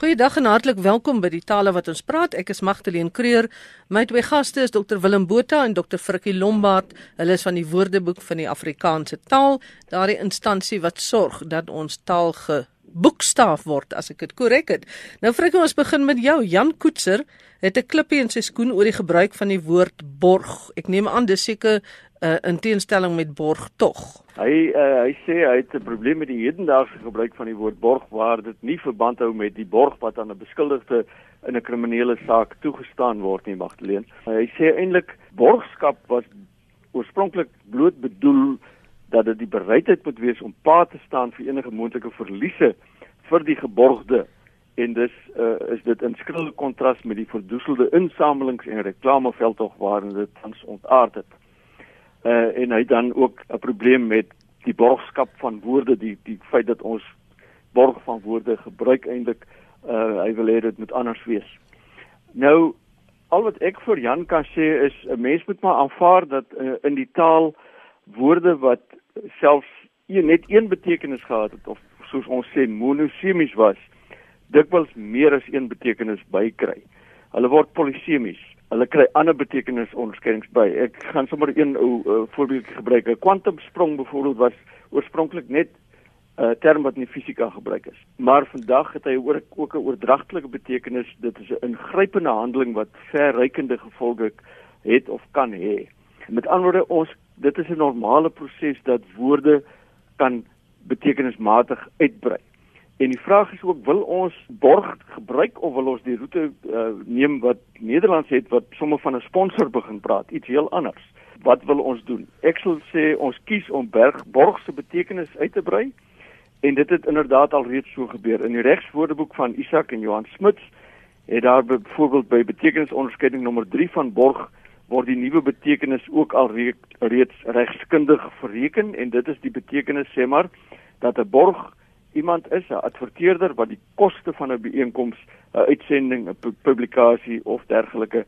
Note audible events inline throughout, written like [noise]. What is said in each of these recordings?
Goeiedag en hartlik welkom by die tale wat ons praat. Ek is Magdalene Creur. My twee gaste is Dr Willem Botha en Dr Frikkie Lombard. Hulle is van die Woordeboek van die Afrikaanse taal, daardie instansie wat sorg dat ons taal geboekstaaf word as ek dit korrek het. Nou Frikkie, ons begin met jou. Jan Koetser het 'n klippie in sy skoen oor die gebruik van die woord borg. Ek neem aan dis seker uh, in teenstelling met borg tog. Hy uh, hy sê hy het 'n probleem met die hedendaagse gebruik van die woord borg waar dit nie verband hou met die borg wat aan 'n beskuldigde in 'n kriminele saak toegestaan word nie Magdalene. Uh, hy sê eintlik borgskap was oorspronklik bloot bedoel dat dit die bereidheid moet wees om pa te staan vir enige moontlike verliese vir die geborgde en dis uh, is dit in skrille kontras met die verdoeselde insamelings en reklameveldtog waarin dit tans ontaard het uh, en hy dan ook 'n probleem met die borgskap van woorde die die feit dat ons borg van woorde gebruik eintlik uh, hy wil hê dit moet anders wees. Nou al wat ek vir Jan kan sê is 'n mens moet maar aanvaar dat uh, in die taal woorde wat selfs een net een betekenis gehad het of soos ons sê monosemies was dikwels meer as een betekenis bykry. Hulle word polisemies hulle kry ander betekenis onderskeidings by. Ek gaan sommer een ou uh, voorbeeld gebruik. 'n Kwantumsprong byvoorbeeld was oorspronklik net 'n uh, term wat in fisika gebruik is. Maar vandag het hy ook ook 'n oordragtelike betekenis. Dit is 'n ingrypende handeling wat verrykende gevolge het of kan hê. Met ander woorde, ons dit is 'n normale proses dat woorde kan betekenismatig uitbrei. En die vraag is ook wil ons borg gebruik of wil ons die roete uh, neem wat Nederlands het wat sommer van 'n sponsor begin praat, iets heel anders. Wat wil ons doen? Ek sal sê ons kies om berg borg se betekenis uit te brei en dit het inderdaad al reeds so gebeur. In die regswoordeboek van Isak en Johan Smuts het daar byvoorbeeld by betekenisonderskeiding nommer 3 van borg word die nuwe betekenis ook al reeds regskundig bereken en dit is die betekenis sê maar dat 'n borg iemand is 'n adverteerder wat die koste van 'n byeenkoms, 'n uitsending, 'n publikasie of dergelike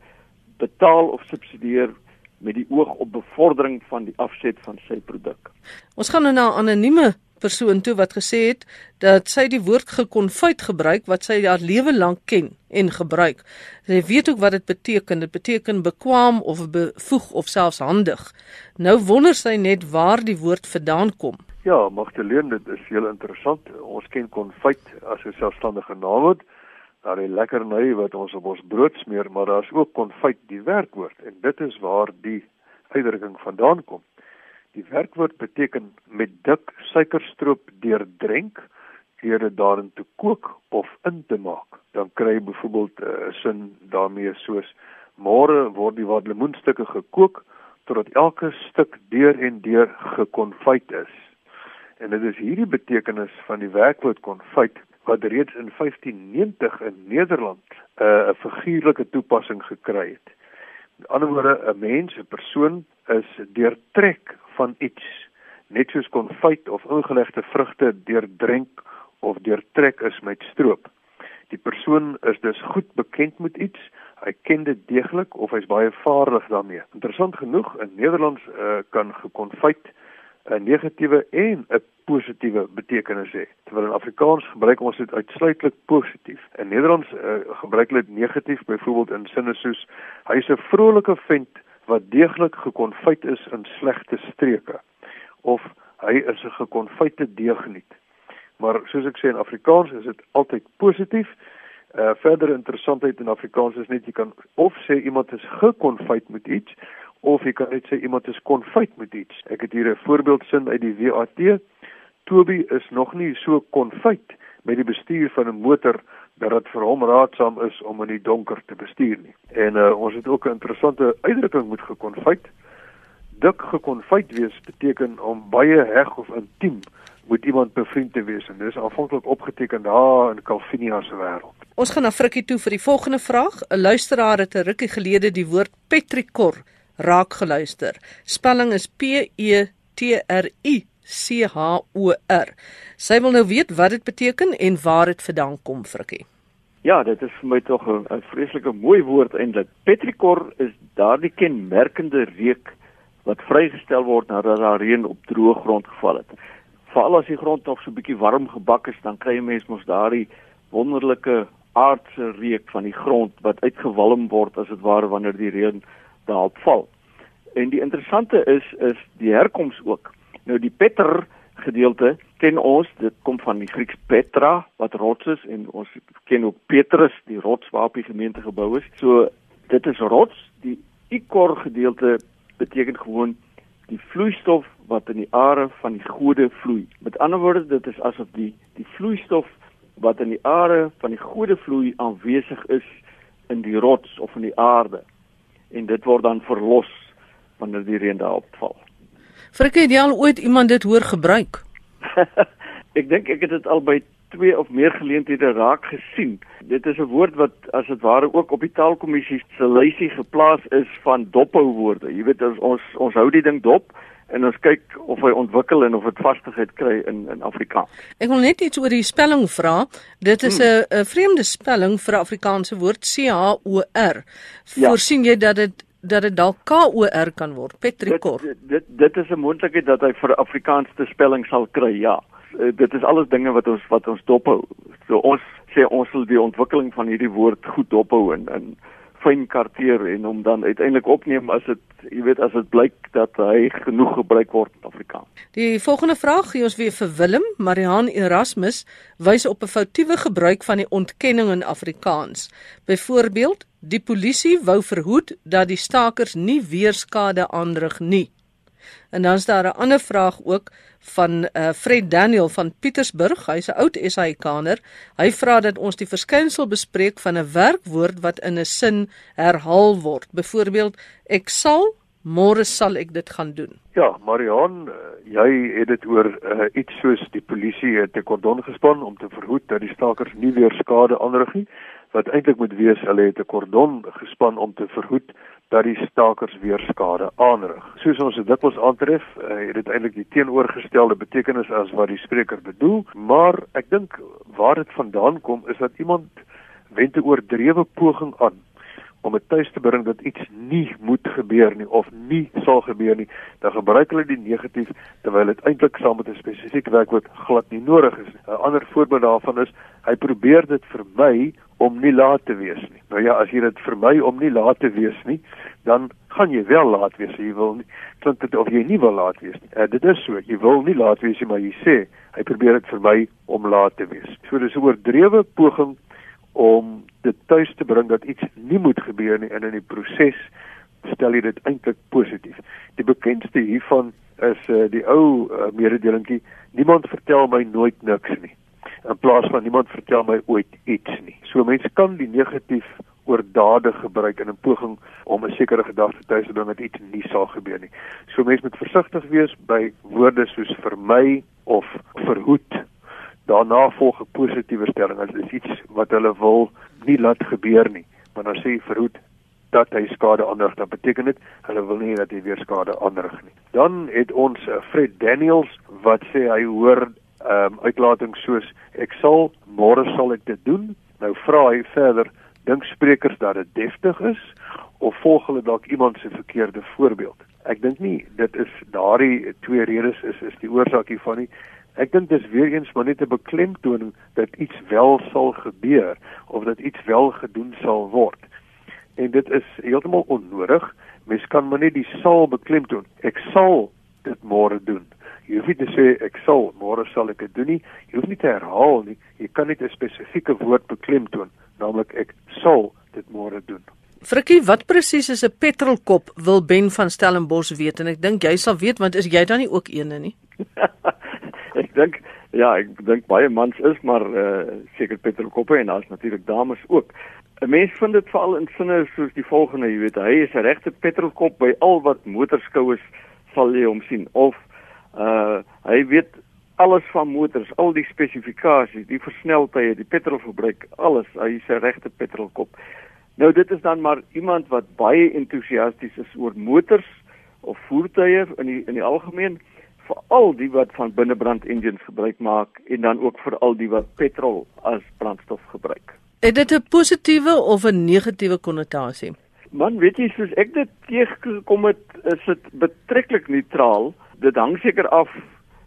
betaal of subsidieer met die oog op bevordering van die afset van sy produk. Ons gaan nou na 'n anonieme persoon toe wat gesê het dat sy die woord gekonfyt gebruik wat sy haar lewe lank ken en gebruik. Sy weet ook wat dit beteken. Dit beteken bekwam of bevoeg of selfs handig. Nou wonder sy net waar die woord vandaan kom. Ja, Magdalene, dit is heel interessant. Ons ken konfyt as 'n selfstandige naamwoord. Daar is lekker ny wat ons op ons brood smeer, maar daar's ook konfyt die werkwoord en dit is waar die uitdrukking vandaan kom. Die werkwoord beteken met dik suikerstroop deurdrenk deur dit daarin te kook of in te maak. Dan kry jy byvoorbeeld 'n uh, sin daarmee soos môre word die wat lemoenstukke gekook totdat elke stuk deur en deur gekonfyt is. En dit is hierdie betekenis van die werkwoord konfyt wat reeds in 1590 in Nederland 'n uh, figuurlike toepassing gekry het. Met ander woorde, 'n mens, 'n persoon is deurtrek van iets, net soos konfyt of ingelegde vrugte deurdrink of deurtrek is met stroop. Die persoon is dus goed bekend met iets, hy ken dit deeglik of hy's baie vaardig daarmee. Interessant genoeg, in Nederlands uh, kan gekonfyt 'n negatiewe en 'n positiewe betekenis hê. Terwyl in Afrikaans gebruik ons dit uitsluitlik positief. In Nederlands uh, gebruik hulle dit negatief, byvoorbeeld in sinne soos hy is 'n vrolike vent wat deeglik gekonfyt is in slegte streke of hy is 'n gekonfyte deugniet. Maar soos ek sê in Afrikaans is dit altyd positief. Uh verder interessantheid in Afrikaans is net jy kan of sê iemand is gekonfyt met iets of jy kan net sê iemand is konfyt met iets. Ek het hier 'n voorbeeldsin uit die WAT. Toby is nog nie so konfyt met die bestuur van 'n motor dat dit vir hom raadsaam is om in die donker te bestuur nie. En uh, ons het ook 'n interessante uitdrukking moet gekonfyt. Dik gekonfyt wees beteken om baie heg of intiem met iemand bevriend te wees en dis aanvanklik opgeteken daar in Calvinia se wêreld. Ons gaan na Frikkie toe vir die volgende vraag. 'n Luisteraar het 'n rukkie gelede die woord petrikor raak geluister. Spelling is P E T R I C H O R. Sy wil nou weet wat dit beteken en waar dit vandaan kom, Frikkie. Ja, dit is vir my tog 'n vreeslike mooi woord eintlik. Petrikor is daardie kenmerkende reuk wat vrygestel word nadat daar reën op droë grond geval het. Veral as die grond nog so bietjie warm gebak is, dan kry jy mens mos daardie wonderlike aardse reuk van die grond wat uitgewalm word as dit ware wanneer die reën daarop val. En die interessante is is die herkoms ook. Nou die Petter gedeelte ken ons, dit kom van die Grieks Petra wat rots is en ons ken ook Petrus, die rots waarop die gemeente gebou is. So dit is rots, die ikor gedeelte beteken gewoon die vloeistof wat in die are van die gode vloei. Met ander woorde, dit is asof die die vloeistof wat in die are van die gode vloei aanwesig is in die rots of in die aarde. En dit word dan verlos wanneer die reën daarop val. Vir jy al ooit iemand dit hoor gebruik? [laughs] ek dink ek het dit al by twee of meer geleenthede raak gesien. Dit is 'n woord wat as dit ware ook op die taalkommissie se lysie geplaas is van dophou woorde. Jy weet ons, ons hou die ding dop en ons kyk of hy ontwikkel en of dit vastigheid kry in in Afrikaans. Ek wil net iets oor die spelling vra. Dit is 'n hmm. vreemde spelling vir 'n Afrikaanse woord C H O R. Ja. Voorsien jy dat dit dat dit dalk K O R kan word? Petrikor. Dit dit, dit is 'n moontlikheid dat hy vir Afrikaanse spelling sal kry, ja. Uh, dit is alles dinge wat ons wat ons dophou. So ons sê ons sal die ontwikkeling van hierdie woord goed dophou en in fyn karteer en hom dan uiteindelik opneem as dit jy weet as dit blyk dat hy genoeg gebruik word in Afrikaans. Die volgende vraag gee ons weer vir Willem. Marihan Erasmus wys op 'n foutiewe gebruik van die ontkenning in Afrikaans. Byvoorbeeld, die polisie wou verhoed dat die stakers nie weer skade aanrig nie. En dan is daar 'n ander vraag ook van uh, Fred Daniel van Pietersburg. Hy's 'n oud SAICaner. Hy vra dat ons die verskynsel bespreek van 'n werkwoord wat in 'n sin herhaal word. Byvoorbeeld, ek sal môre sal ek dit gaan doen. Ja, Marion, eh, jy het dit oor uh, iets soos die polisie het 'n kordon gespan om te verhoed dat die stakers nie weer skade aanrig nie wat eintlik moet wees hulle het 'n kordon gespan om te verhoed dat die stakers weer skade aanrig. Soos ons dit dikwels aantref, uh, het dit eintlik die teenoorgestelde betekenis as wat die spreker bedoel, maar ek dink waar dit vandaan kom is dat iemand wend 'n oordrewe poging aan om dit tuis te bring dat iets nie moet gebeur nie of nie sal gebeur nie, dan gebruik hulle die negatief terwyl dit eintlik saam met 'n spesifieke werkwoord glad nie nodig is. 'n Ander voorbeeld daarvan is hy probeer dit vermy om nie laat te wees nie. Nou ja, as jy dit vermy om nie laat te wees nie, dan gaan jy wel laat wees. Jy wil nie klink dit of jy nie wil laat wees nie. Uh, dit is so, jy wil nie laat wees nie, maar jy sê hy probeer dit vermy om laat te wees. So dis 'n oordrewe poging om dit tuis te bring dat iets nie moet gebeur nie en in die proses stel jy dit eintlik positief. Die bekendste hiervan is uh, die ou uh, mededelingkie niemand vertel my nooit niks nie in plaas van niemand vertel my ooit iets nie. So mense kan die negatief oor dade gebruik in 'n poging om 'n sekere gedagte te bring dat iets nie sal gebeur nie. So mense moet versigtig wees by woorde soos vermy of verhoed daarna volg 'n positiewe stelling. As dit is iets wat hulle wil nie laat gebeur nie maar dan sê verhoed dat hy skade aanrig dan beteken dit hulle wil nie dat hy weer skade aanrig nie. Dan het ons uh, Fred Daniels wat sê hy hoor um, uitlatings soos ek sal môre sal ek dit doen. Nou vra hy verder dink sprekers dat dit deftig is of volg hulle dalk iemand se verkeerde voorbeeld? Ek dink nie dit is daardie twee redes is is die oorsaak hiervan nie Ek dink dis weer eens maar net 'n beklemtoning dat iets wel sal gebeur of dat iets wel gedoen sal word. En dit is heeltemal onnodig. Mens kan maar net die sal beklemtoon. Ek sal dit môre doen. Jy hoef nie te sê ek sal môre sal ek dit doen nie. Jy hoef nie te herhaal nie. Jy kan net 'n spesifieke woord beklemtoon, naamlik ek sal dit môre doen. Frikkie, wat presies is 'n petrolkop? Wil Ben van Stellenbosch weet en ek dink jy sal weet want is jy dan nie ook eene nie? [laughs] dink ja, ek dink baie mans is maar uh, seker petrolkoppe en daar's natuurlik dames ook. 'n Mens vind dit veral in sinne soos die volgende, jy weet, hy is 'n regte petrolkop by al wat motorskouers sal jy hom sien of uh hy weet alles van motors, al die spesifikasies, die versneltye, die petrolverbruik, alles. Hy is 'n regte petrolkop. Nou dit is dan maar iemand wat baie entoesiasties is oor motors of voertuie in die in die algemeen vir al die wat van binnebrand engines gebruik maak en dan ook vir al die wat petrol as brandstof gebruik. Het dit 'n positiewe of 'n negatiewe konnotasie? Man, weet jy, soos ek dit teëgekom het, is dit betreklik neutraal. Dit hang seker af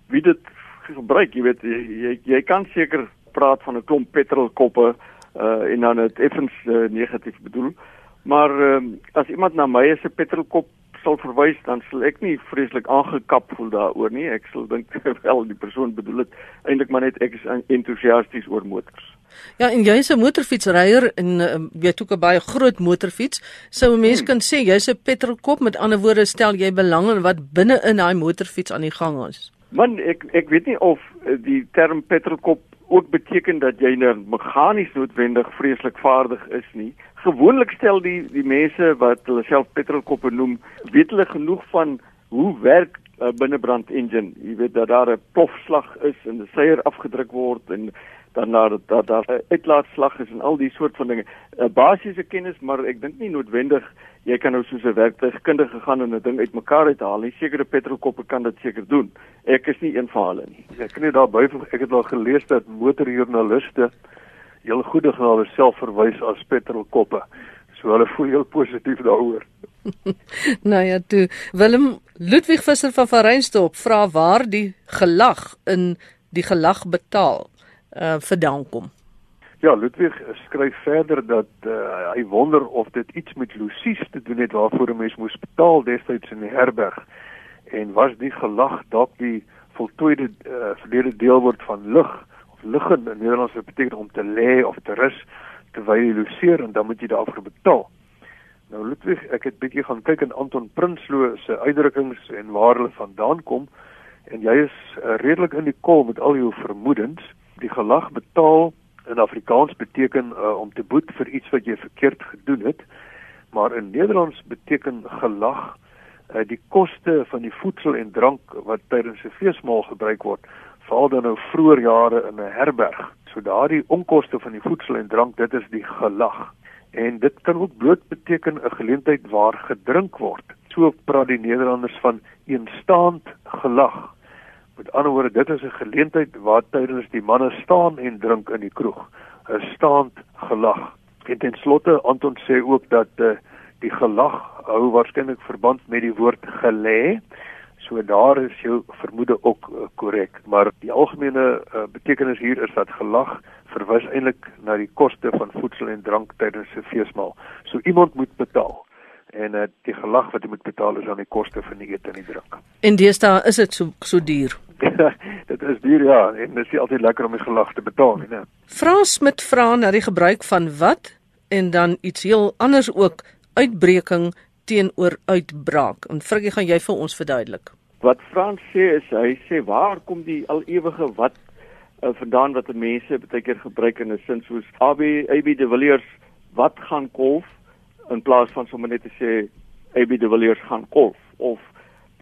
wie dit gebruik, jy weet, jy jy, kan seker praat van 'n klomp petrolkoppe uh en dan dit effens uh, negatief bedoel. Maar uh, as iemand na my as 'n petrolkop sal verwys, dan sal ek nie vreeslik aangekap voel daaroor nie. Ek sal dink [laughs] wel die persoon bedoel dit eintlik maar net ek is entoesiasties oor motors. Ja, en jy's 'n motorfietsryer en uh, jy het ook 'n baie groot motorfiets. Sou 'n mens hmm. kan sê jy's 'n petrolkop met ander woorde stel jy belang in wat binne in daai motorfiets aan die gang is. Man, ek ek weet nie of eh, die term petrolkop ook beteken dat jy nou meganies noodwendig vreeslik vaardig is nie. Gewoonlik stel die die mense wat hulle self petrolkoppe noem, weet hulle genoeg van hoe werk 'n uh, binnebrand engine. Jy weet dat daar 'n plofslag is en 'n seier afgedruk word en dan daar dat daar 'n uitlaatslag is en al die soort van dinge. 'n Basiese kennis, maar ek dink nie noodwendig jy kan nou soos 'n werktuigkundige gaan en 'n ding uitmekaar uithaal nie. Sekere petrolkoppe kan dit seker doen. Ek is nie een van hulle nie. Ek kan nie daarby ek het al gelees dat motorjoernaliste heel goedig na hulle self verwys as petrolkoppe. So hulle voel heel positief daaroor. [laughs] nou ja, toe Willem Ludwig Visser van Vereinstop vra waar die gelag in die gelag betaal uh vandaan kom. Ja, Ludwig skryf verder dat uh, hy wonder of dit iets met Lucies te doen het waarvoor 'n mens moes betaal destyds in die herberg. En was die gelag dalk die voltooide uh, verlede deel word van lig of liggen in Nederlands beteken om te lê of te rus terwyl jy luseer en dan moet jy daarvoor betaal. Nou Ludwig, ek het bietjie gaan kyk in Anton Prinsloo se uitdrukkings en waar hulle vandaan kom. En jy is uh, redelik in die kol met al jou vermoedens. Die gelag betaal in Afrikaans beteken uh, om te boet vir iets wat jy verkeerd gedoen het. Maar in Nederlands beteken gelag uh, die koste van die voedsel en drank wat tydens 'n feesmaal gebruik word, veral dan nou vroeër jare in 'n herberg. So daardie onkoste van die voedsel en drank, dit is die gelag. En dit kan ook bloot beteken 'n geleentheid waar gedrink word. So praat die Nederlanders van eenstaand gelag. Met ander woorde, dit is 'n geleentheid waar tydens die manne staan en drink in die kroeg. 'n Staand gelag. En ten slotte Anton sê ook dat uh, die gelag hou waarskynlik verband met die woord gelê. So daar is jou vermoede ook eh, korrek, uh, maar die algemene uh, betekenis hier is dat gelag verwys eintlik na die koste van voedsel en drank tydens 'n feesmaal. So iemand moet betaal en uh, die gelag wat jy moet betaal is aan die koste van die ete en die drink. En deesdae is dit so so duur. [laughs] dit is duur ja, en dit is altyd lekker om die gelag te betaal, né? Frans met vra na die gebruik van wat en dan iets heel anders ook uitbreking teenoor uitbraak. En Frikkie, gaan jy vir ons verduidelik? Wat Frans sê is hy sê waar kom die al ewige wat uh, vandaan wat mense baie keer gebruik in 'n sin soos AB AB de Villiers wat gaan kolf in plaas van sommer net te sê AB de Villiers gaan golf of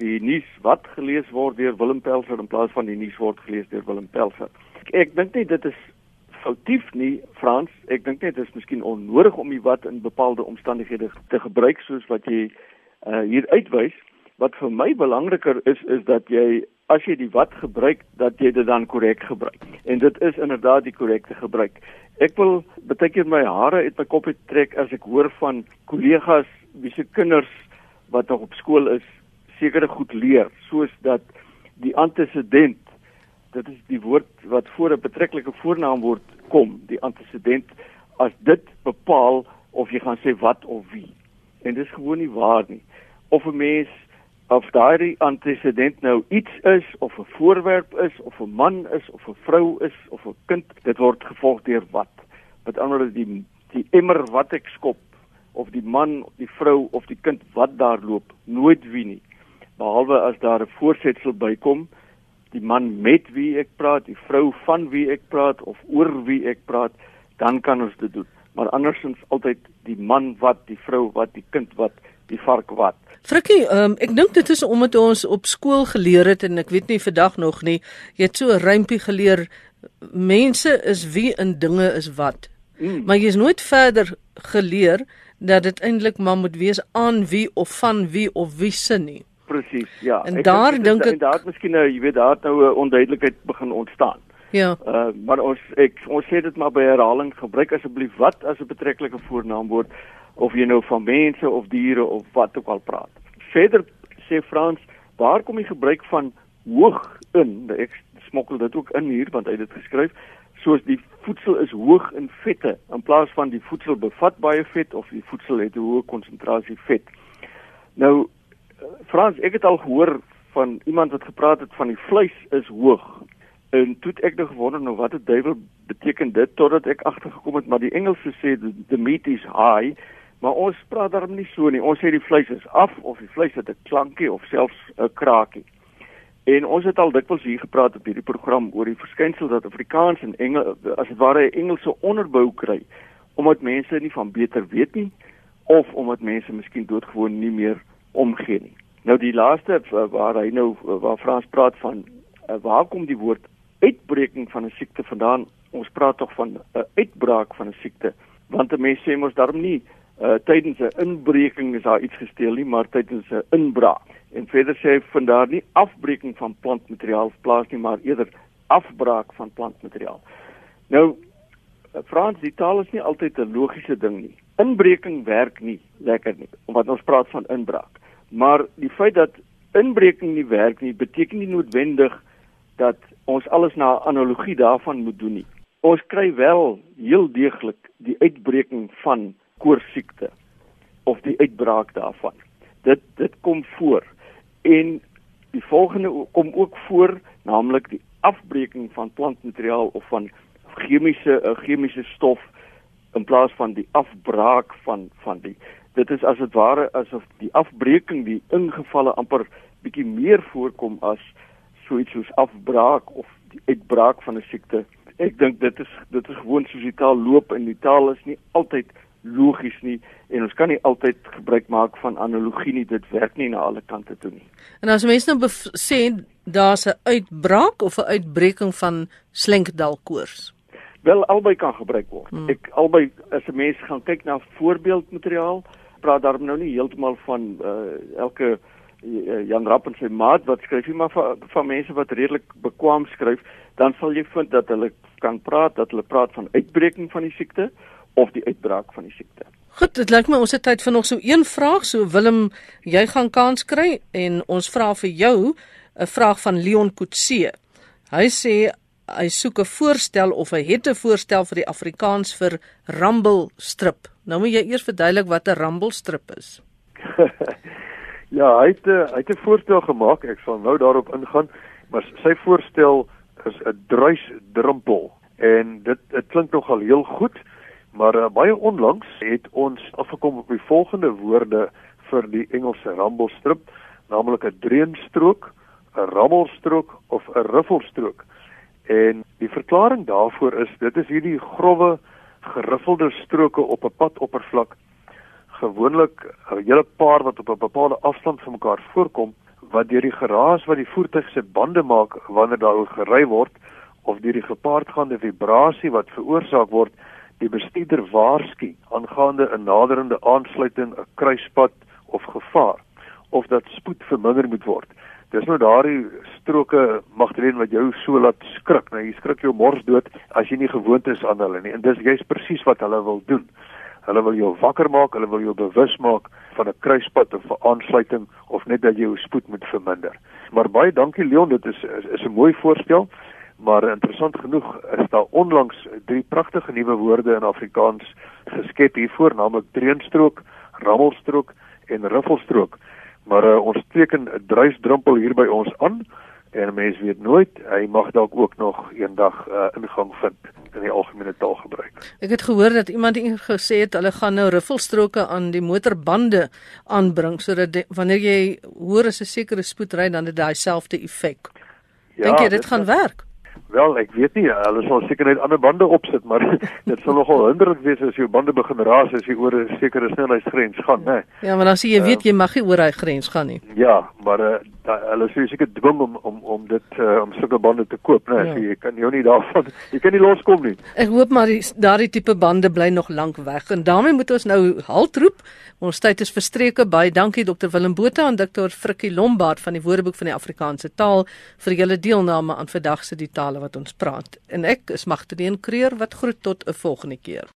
die nuus wat gelees word deur Willem Pelser in plaas van die nuus word gelees deur Willem Pelser. Ek, ek dink nie dit is foutief nie Frans, ek dink net dit is miskien onnodig om die wat in bepaalde omstandighede te gebruik soos wat jy uh, hier uitwys. Wat vir my belangriker is is dat jy as jy die wat gebruik dat jy dit dan korrek gebruik. En dit is inderdaad die korrekte gebruik. Ek wil baie keer my hare uit my kop trek as ek hoor van kollegas wie se kinders wat nog op skool is sekere goed leer soos dat die antecedent dit is die woord wat voor 'n betrekkelike voornaamwoord kom die antecedent as dit bepaal of jy gaan sê wat of wie en dit is gewoon nie waar nie of 'n mens of daardie antecedent nou iets is of 'n voorwerp is of 'n man is of 'n vrou is of 'n kind, dit word gevolg deur wat. Met ander woorde die die emmer wat ek skop of die man, die vrou of die kind wat daar loop, nooit wie nie. Behalwe as daar 'n voorsetsel bykom, die man met wie ek praat, die vrou van wie ek praat of oor wie ek praat, dan kan ons dit doen. Maar andersins altyd die man wat, die vrou wat, die kind wat, die vark wat. Frikkie, um, ek dink dit is omdat ons op skool geleer het en ek weet nie vandag nog nie, jy het so 'n rympie geleer mense is wie in dinge is wat. Mm. Maar jy is nooit verder geleer dat dit eintlik maar moet wees aan wie of van wie of wie se nie. Presies, ja. En ek daar dink ek daar het miskien nou, jy weet, daar het nou 'n onduidelikheid begin ontstaan. Ja. Uh maar ons ek ons sê dit maar by herhaling gebruik asseblief wat as 'n betrekkelike voornaamwoord of jy nou van mense of diere of wat ook al praat. Verder sê Frans, waar kom die gebruik van hoog in? Ek smokkel dit ook in hier want hy het dit geskryf soos die voedsel is hoog in vette in plaas van die voedsel bevat baie vet of die voedsel het 'n hoë konsentrasie vet. Nou Frans, ek het al gehoor van iemand wat gepraat het van die vleis is hoog. En toe ek nou gewonder nou wat dit duiwel beteken dit totdat ek agtergekom het maar die Engelse sê the meat is high, maar ons praat daarom nie so nie. Ons sê die vleis is af of die vleis het 'n klankie of selfs 'n kraakie. En ons het al dikwels hier gepraat op hierdie program oor die verskynsel dat Afrikaans en Engels as dit ware 'n Engelse onderbou kry omdat mense nie van beter weet nie of omdat mense miskien doodgewoon nie meer omgee nie. Nou die laaste eh, waar hy nou eh, waar Frans praat van uh, waar kom die woord uitbreking van 'n siekte vandaan? Ons praat tog van 'n uitbraak van 'n siekte. Want mense sê mos daarom nie uh, tydens 'n inbreking is daar iets gesteel nie, maar tydens 'n inbraak. En verder sê hy van daar nie afbreking van plantmateriaal plaas nie, maar eerder afbraak van plantmateriaal. Nou Frans, die taal is nie altyd 'n logiese ding nie. Inbreking werk nie lekker nie, omdat ons praat van inbraak. Maar die feit dat inbreking nie werk nie, beteken nie noodwendig dat ons alles na 'n analogie daarvan moet doen nie. Ons kry wel heel deeglik die uitbreking van koorsiekte of die uitbraak daarvan. Dit dit kom voor. En die volgende kom ook voor, naamlik die afbreking van plantmateriaal of van chemiese 'n chemiese stof in plaas van die afbraak van van die dit is as dit ware asof die afbreking die ingevalle amper bietjie meer voorkom as so iets soos afbraak of die uitbraak van 'n siekte. Ek dink dit is dit is gewoon soos die taal loop en die taal is nie altyd logies nie en ons kan nie altyd gebruik maak van analogie nie dit werk nie na alle kante toe nie. En as mense nou sê daar's 'n uitbraak of 'n uitbreking van slenkdalkoors. Wel albei kan gebruik word. Hmm. Ek albei as 'n mens gaan kyk na voorbeeldmateriaal praat daarom nou nie heeltemal van uh, elke uh, Jan Rapp en sy maat wat skryf nie maar van, van mense wat redelik bekwam skryf dan sal jy vind dat hulle kan praat dat hulle praat van uitbreking van die siekte of die uitbraak van die siekte. Goed, dit lyk my ons het tyd vir nog so een vraag. So Willem, jy gaan kans kry en ons vra vir jou 'n vraag van Leon Kutse. Hy sê hy soek 'n voorstel of hy het 'n voorstel vir die Afrikaans vir rumble strip. Nou moet jy eers verduidelik wat 'n rumble strip is. [laughs] ja, hy het eh, hy het 'n voorstel gemaak. Ek sal nou daarop ingaan, maar sy voorstel is 'n druisdrumpel en dit dit klink nogal heel goed, maar uh, baie onlangs het ons afgekom op die volgende woorde vir die Engelse rumble strip, naamlik 'n dreenstrook, 'n rammelstrook of 'n ruffelstrook. En die verklaring daarvoor is dit is hierdie grouwe geriffelde stroke op 'n padoppervlak. Gewoonlik 'n hele paar wat op 'n bepaalde afstand van mekaar voorkom wat deur die geraas wat die voertuig se bande maak wanneer daar gery word of deur die gepaardgaande vibrasie wat veroorsaak word die bestuurder waarsku aangaande 'n naderende aansluiting 'n kruispad of gevaar of dat spoed verminder moet word dis nou daardie stroke magdreen wat jou so laat skrik. Nou jy skrik jou mors dood as jy nie gewoond is aan hulle nie. En dis jy's presies wat hulle wil doen. Hulle wil jou wakker maak, hulle wil jou bewus maak van 'n kruispunt of 'n aansluiting of net dat jy jou spoed moet verminder. Maar baie dankie Leon, dit is is, is 'n mooi voorstel. Maar interessant genoeg is daar onlangs drie pragtige nuwe woorde in Afrikaans geskep hiervoor, naamlik dreenstrook, rammelstrook en ruffelstrook. Maar uh, ons teken 'n druisdrumpel hier by ons aan en mense weet nooit, hy mag dalk ook nog eendag uh, ingang vind in die algemene taalgebruik. Ek het gehoor dat iemand gesê het hulle gaan nou ruffelstroke aan die motorbande aanbring sodat wanneer jy hoor as 'n sekere spoed ry dan het daai selfde effek. Ja, Dink jy dit gaan werk? Wel, ek weet nie, hulle sal seker net ander bande opsit, maar [laughs] dit sal nogal hinderlik wees as jou bande begin raas as jy oor 'n sekere snelheidsgrens gaan, né? Ja, maar dan sê jy weet jy mag nie oor hy grens gaan nie. Ja, maar uh, hulle sê seker dwing om om om dit uh, om sulke bande te koop, né? Ja. So jy kan jou nie daarvan jy kan nie loskom nie. Ek hoop maar die daardie tipe bande bly nog lank weg en daarmee moet ons nou halt roep. Ons tyd is verstreke. Baie dankie Dr Willem Botha en Dr Frikkie Lombard van die Woordeboek van die Afrikaanse taal vir julle deelname aan vandag se die tale wat ons praat. En ek is Magdalene Creer wat groet tot 'n volgende keer.